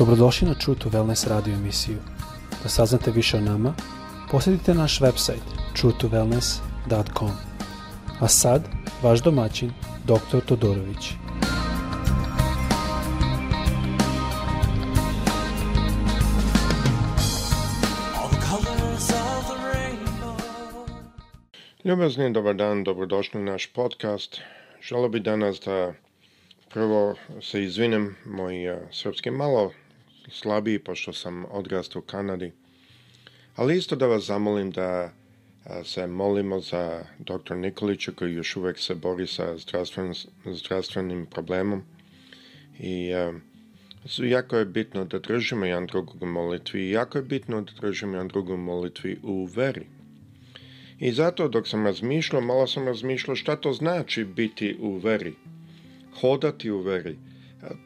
Dobrodošli na True to Wellness radio emisiju. Da saznate više o nama, posjetite naš website truetowellness.com. A sad, vaš domaćin, dr. Todorović. Ljubazni, dobar dan, dobrodošli u naš podcast. Želeo bi danas da prvo se izvinem moj eh, srpski malo slabiji, pošto sam odrastao u Kanadi. Ali isto da vas zamolim da e, se molimo za dr. Nikolića koji još uvek se bori sa zdravstven, zdravstvenim problemom i uh, jako je bitno da držimo jedan drugog molitvi i jako je bitno da držimo jedan drugog molitvi u veri. I zato dok sam razmišljao, malo sam razmišljao šta to znači biti u veri, hodati u veri.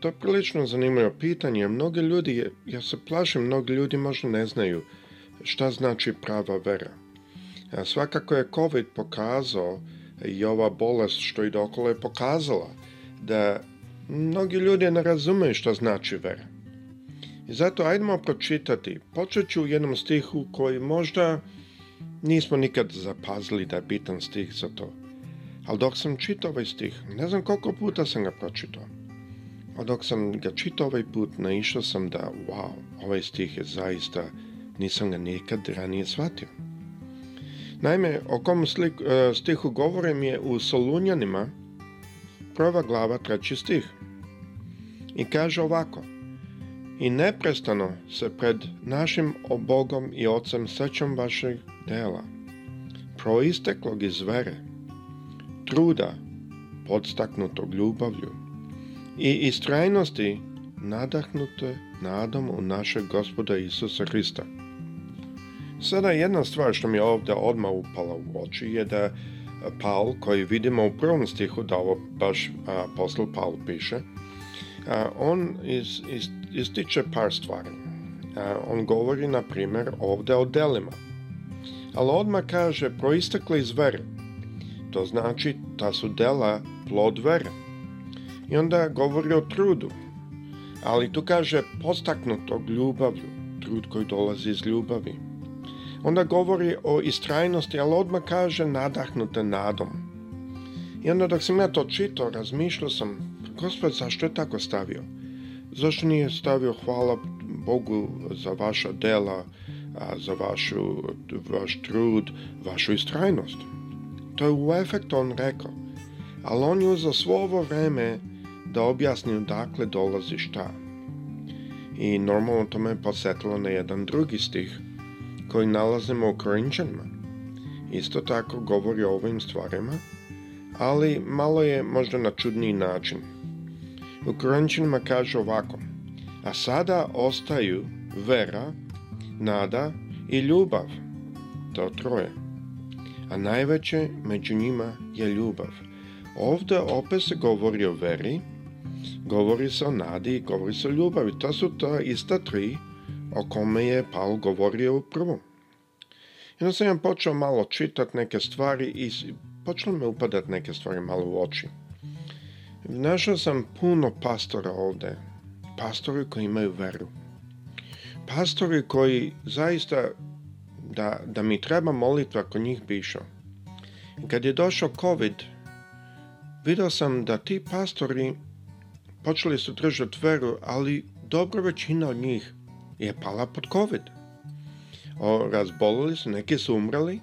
To je prilično zanimljivo pitanje. Mnogi ljudi, ja se plašim, mnogi ljudi možda ne znaju šta znači prava vera. Svakako je COVID pokazao i ova bolest što ide okolo je pokazala da mnogi ljudi ne razumeju šta znači vera. I zato ajdemo pročitati. Počet ću u jednom stihu koji možda nismo nikad zapazili da je bitan stih za to. Ali dok sam čitao ovaj stih, ne znam koliko puta sam ga pročitao. A dok sam ga čitao ovaj put, naišao sam da, wow, ovaj stih je zaista, nisam ga nikad ranije shvatio. Naime, o kom slik, e, stihu govorim je u Solunjanima, prva glava, treći stih. I kaže ovako, i neprestano se pred našim obogom i ocem sećam vašeg dela, proisteklog iz vere, truda, podstaknutog ljubavlju, i iz trajnosti nadahnute nadom u našeg gospoda Isusa Hrista. Sada jedna stvar što mi je ovdje odmah upala u oči je da Paul, koji vidimo u prvom stihu, da ovo baš apostol Paul piše, a, on is, is, ističe par stvari. A, on govori, na primjer, ovde o delima. Ali odmah kaže, proistekle iz vere. To znači, ta su dela plod vere. I onda govori o trudu. Ali tu kaže postaknutog ljubavlju, trud koji dolazi iz ljubavi. Onda govori o istrajnosti, ali odmah kaže nadahnuta nadom. I onda dok sam ja to čitao, razmišljao sam, gospod, zašto je tako stavio? Zašto nije stavio hvala Bogu za vaša dela, za vašu, vaš trud, vašu istrajnost? To je u efektu on rekao. Ali on je uzao svo ovo vreme da objasni odakle dolazi šta. I normalno to me posetilo na jedan drugi stih koji nalazimo u Korinčanima. Isto tako govori o ovim stvarima, ali malo je možda na čudniji način. U Korinčanima kaže ovako, a sada ostaju vera, nada i ljubav, to troje. A najveće među njima je ljubav. Ovde opet se govori o veri, govori se o nadi i govori se o ljubavi. To su ta ista tri o kome je Paul govorio u prvom. I onda sam ja počeo malo čitat neke stvari i počelo me upadat neke stvari malo u oči. Našao sam puno pastora ovde. Pastori koji imaju veru. Pastori koji zaista da, da mi treba molitva ako njih bi išao. Kad je došao COVID, video sam da ti pastori počeli su držati veru, ali dobra većina od njih je pala pod COVID. O, razbolili su, neki su umrali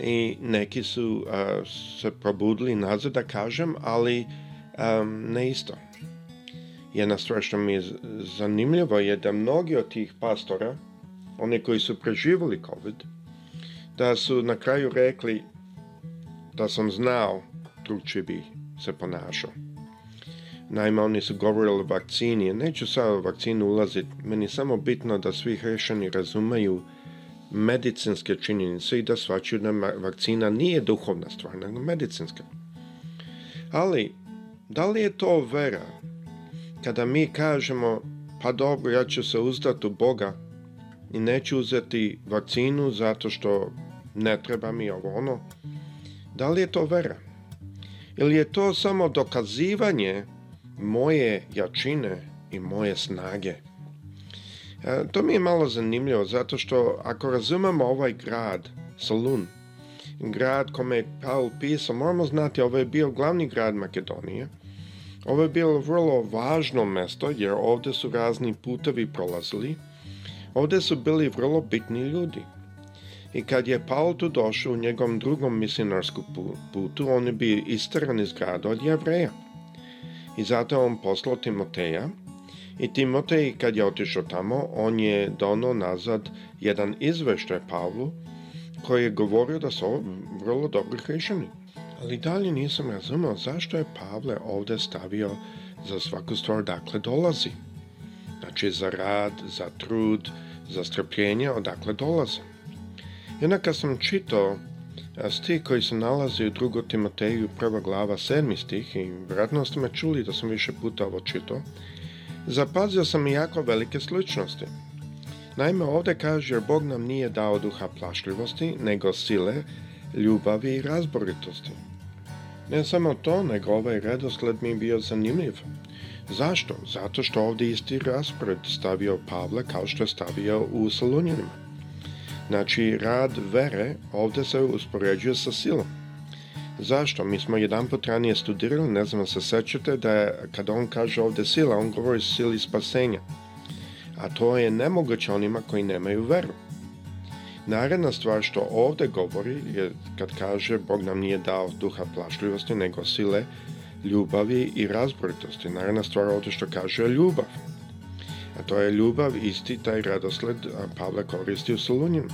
i neki su a, se probudili nazad, da kažem, ali a, ne isto. Jedna stvar što mi je zanimljivo je da mnogi od tih pastora, oni koji su preživjeli COVID, da su na kraju rekli da sam znao drug bi se ponašao. Naime, oni su govorili o vakcini. Neću sad o vakcinu ulazit, Meni je samo bitno da svi hrišćani razumeju medicinske činjenice i da svačuju da vakcina nije duhovna stvar, nego medicinska. Ali, da li je to vera? Kada mi kažemo, pa dobro, ja ću se uzdati u Boga i neću uzeti vakcinu zato što ne treba mi ovo ono, da li je to vera? Ili je to samo dokazivanje moje jačine i moje snage. E, to mi je malo zanimljivo, zato što ako razumemo ovaj grad, Solun, grad kome je Paul pisao, moramo znati, ovo je bio glavni grad Makedonije. Ovo je bilo vrlo važno mesto, jer ovde su razni putevi prolazili. Ovde su bili vrlo bitni ljudi. I kad je Paul tu došao u njegovom drugom misionarskom putu, on oni bi istran iz grada od jevreja i zato on poslao Timoteja i Timotej kad je otišao tamo, on je donao nazad jedan izveštaj Pavlu koji je govorio da su vrlo dobri hrišćani. Ali dalje nisam razumeo zašto je Pavle ovde stavio za svaku stvar dakle dolazi. Znači za rad, za trud, za strpljenje odakle dolazi. I onda kad sam čitao A stih koji se nalazi u drugo Timoteju, prva glava, 7. stih, i vjerojatno ste me čuli da sam više puta ovo čitao, zapazio sam jako velike sličnosti. Naime, ovde kaže, jer Bog nam nije dao duha plašljivosti, nego sile, ljubavi i razboritosti. Ne samo to, nego ovaj redosled mi bio zanimljiv. Zašto? Zato što ovdje isti raspored stavio Pavla kao što je stavio u Salonjanima. Znači, rad vere ovde se uspoređuje sa silom. Zašto? Mi smo jedan pot ranije studirali, ne znam se sećate, da je, kada on kaže ovde sila, on govori sili spasenja. A to je nemoguće onima koji nemaju veru. Naredna stvar što ovde govori je kad kaže Bog nam nije dao duha plašljivosti, nego sile ljubavi i razboritosti. Naredna stvar ovde što kaže je ljubav a to je ljubav, isti taj redosled Pavle koristi u Solunjinu.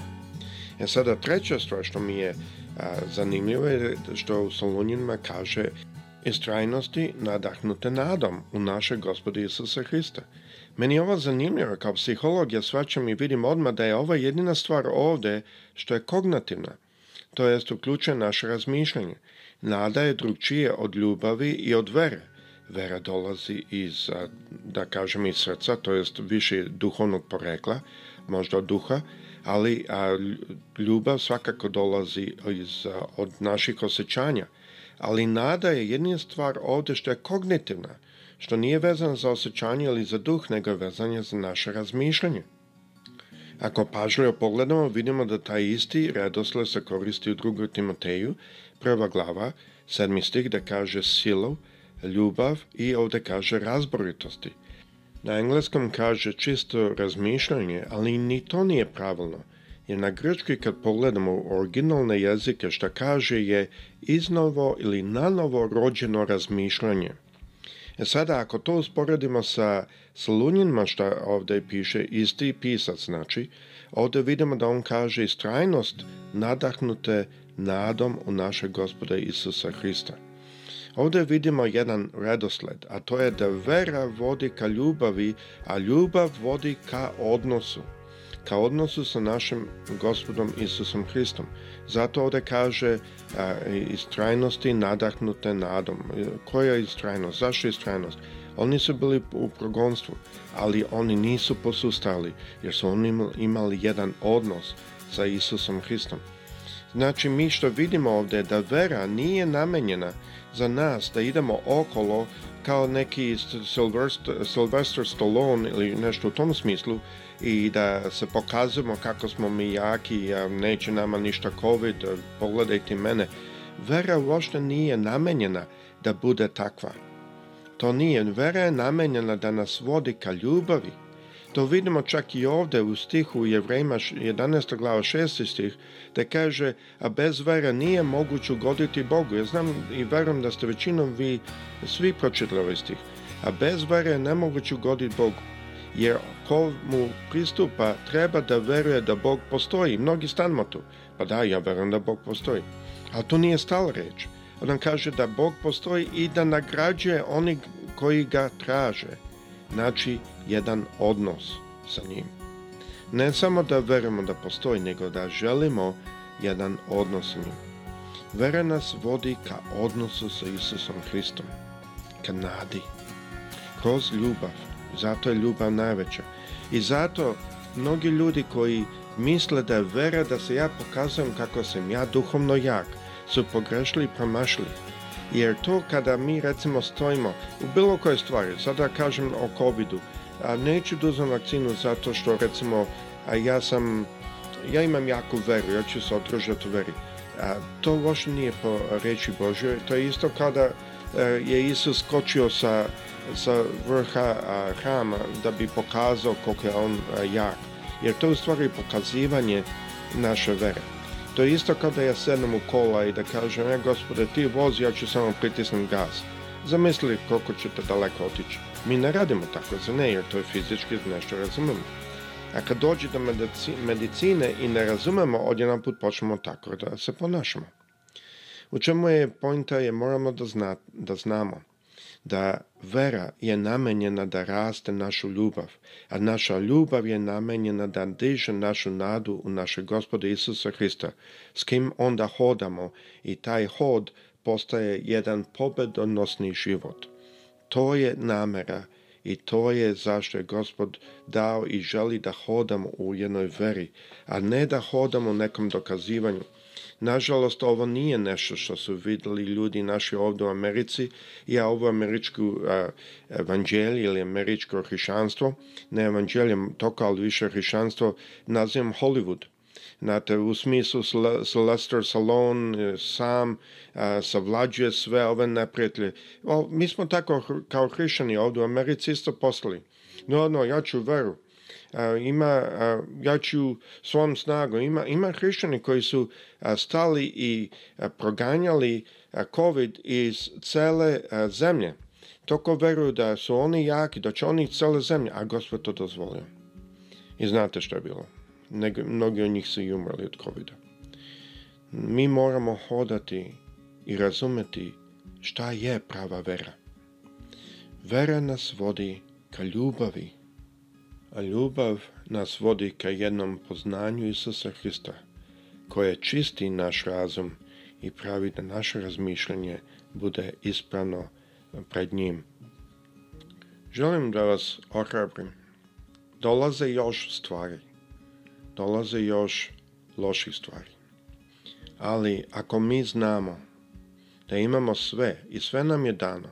E sada treća stvar što mi je a, zanimljivo je što u Solunjinima kaže istrajnosti nadahnute nadom u naše gospode Isusa Hrista. Meni je ovo zanimljivo, kao psiholog ja svačam i vidim odmah da je ova jedina stvar ovde što je kognitivna, to jest uključuje naše razmišljanje. Nada je drugčije od ljubavi i od vere vera dolazi iz, da kažem, iz srca, to jest više duhovnog porekla, možda od duha, ali a, ljubav svakako dolazi iz, od naših osjećanja. Ali nada je jedna stvar ovde što je kognitivna, što nije vezana za osjećanje ili za duh, nego je vezana za naše razmišljanje. Ako pažljivo pogledamo, vidimo da taj isti redosled se koristi u drugoj Timoteju, prva glava, sedmi stih, da kaže silov, ljubav i ovde kaže razboritosti. Na engleskom kaže čisto razmišljanje, ali ni to nije pravilno. Jer na grčki kad pogledamo originalne jezike što kaže je iznovo ili nanovo rođeno razmišljanje. E sada ako to usporedimo sa slunjinima što ovde piše, isti pisac znači, ovde vidimo da on kaže istrajnost nadahnute nadom u našeg gospoda Isusa Hrista. Ovdje vidimo jedan redosled, a to je da vera vodi ka ljubavi, a ljubav vodi ka odnosu ka odnosu sa našim gospodom Isusom Hristom. Zato ovde kaže a, e, iz trajnosti nadahnute nadom. Koja je istrajnost? Zašto je istrajnost? Oni su bili u progonstvu, ali oni nisu posustali jer su oni imali jedan odnos sa Isusom Hristom. Znači mi što vidimo ovdje da vera nije namenjena za nas da idemo okolo kao neki Sylvester, Sylvester Stallone ili nešto u tom smislu i da se pokazujemo kako smo mi jaki, neće nama ništa COVID, pogledajte mene. Vera uopšte nije namenjena da bude takva. To nije, vera je namenjena da nas vodi ka ljubavi, To vidimo čak i ovde u stihu Jevrejima 11. glava 6. stih, da kaže, a bez vere nije moguće ugoditi Bogu. Ja znam i verujem da ste većinom vi svi pročitali ovaj stih. A bez vere je nemoguće ugoditi Bogu. Jer ko mu pristupa treba da veruje da Bog postoji. Mnogi stanemo tu. Pa da, ja verujem da Bog postoji. Ali to nije stala reč. On kaže da Bog postoji i da nagrađuje oni koji ga traže znači jedan odnos sa njim. Ne samo da verujemo da postoji, nego da želimo jedan odnos sa njim. Vera nas vodi ka odnosu sa Isusom Hristom, ka nadi, kroz ljubav. Zato je ljubav najveća. I zato mnogi ljudi koji misle da je vera da se ja pokazujem kako sam ja duhovno jak, su pogrešili i promašili. Jer to kada mi recimo stojimo u bilo koje stvari, sada kažem o COVID-u, neću da uzmem vakcinu zato što recimo ja sam, ja imam jaku veru, ja ću se održati u veri. A, to uopšte nije po reči Božjoj, to je isto kada e, je Isus skočio sa, sa vrha a, hrama da bi pokazao koliko je on a, jak. Jer to je u stvari pokazivanje naše vere. To je isto kao da ja sednem u kola i da kažem, e gospode, ti vozi, ja ću samo pritisnem gaz. Zamisli koliko ćete daleko otići. Mi ne radimo tako za ne, jer to je fizički nešto razumemo. A kad dođe do medicine i ne razumemo, odjedan put počnemo tako da se ponašamo. U čemu je pojnta je moramo da, zna, da znamo da vera je namenjena da raste našu ljubav, a naša ljubav je namenjena da diže našu nadu u našeg gospoda Isusa Hrista, s kim onda hodamo i taj hod postaje jedan pobedonosni život. To je namera i to je zašto je gospod dao i želi da hodamo u jednoj veri, a ne da hodamo nekom dokazivanju. Nažalost, ovo nije nešto što su videli ljudi naši ovde u Americi. Ja ovo američku uh, evanđelje ili američko hrišanstvo, ne evanđelje to ali više hrišanstvo, nazivam Hollywood. Znate, u smislu Celestor Salon sam a, savlađuje sve ove neprijatelje. O, mi smo tako kao hrišćani ovde u Americi isto poslali. No, no, ja ću veru ima ja ću svom snagom. Ima, ima hrišćani koji su stali i proganjali COVID iz cele zemlje. Toko veruju da su oni jaki, da će oni cele zemlje, a Gospod to dozvolio. I znate što je bilo. Nego, mnogi od njih su i umrli od covid Mi moramo hodati i razumeti šta je prava vera. Vera nas vodi ka ljubavi a ljubav nas vodi ka jednom poznanju Isusa Hrista, koje čisti naš razum i pravi da naše razmišljanje bude ispravno pred njim. Želim da vas ohrabrim. Dolaze još stvari. Dolaze još loših stvari. Ali ako mi znamo da imamo sve i sve nam je dano,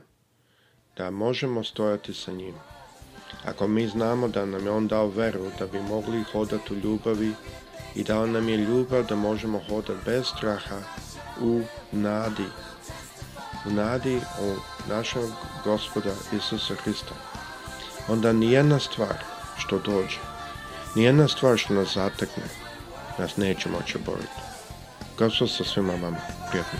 da možemo stojati sa njim, Ako mi znamo da nam je on dao veru da bi mogli hodati u ljubavi i dao nam je ljubav da možemo hodati bez straha u nadi. U nadi u našeg gospoda Isusa Hrista. Onda nijedna stvar što dođe, nijedna stvar što nas zatekne, nas neće moći boriti. Gospod sa svima vama. Prijatno.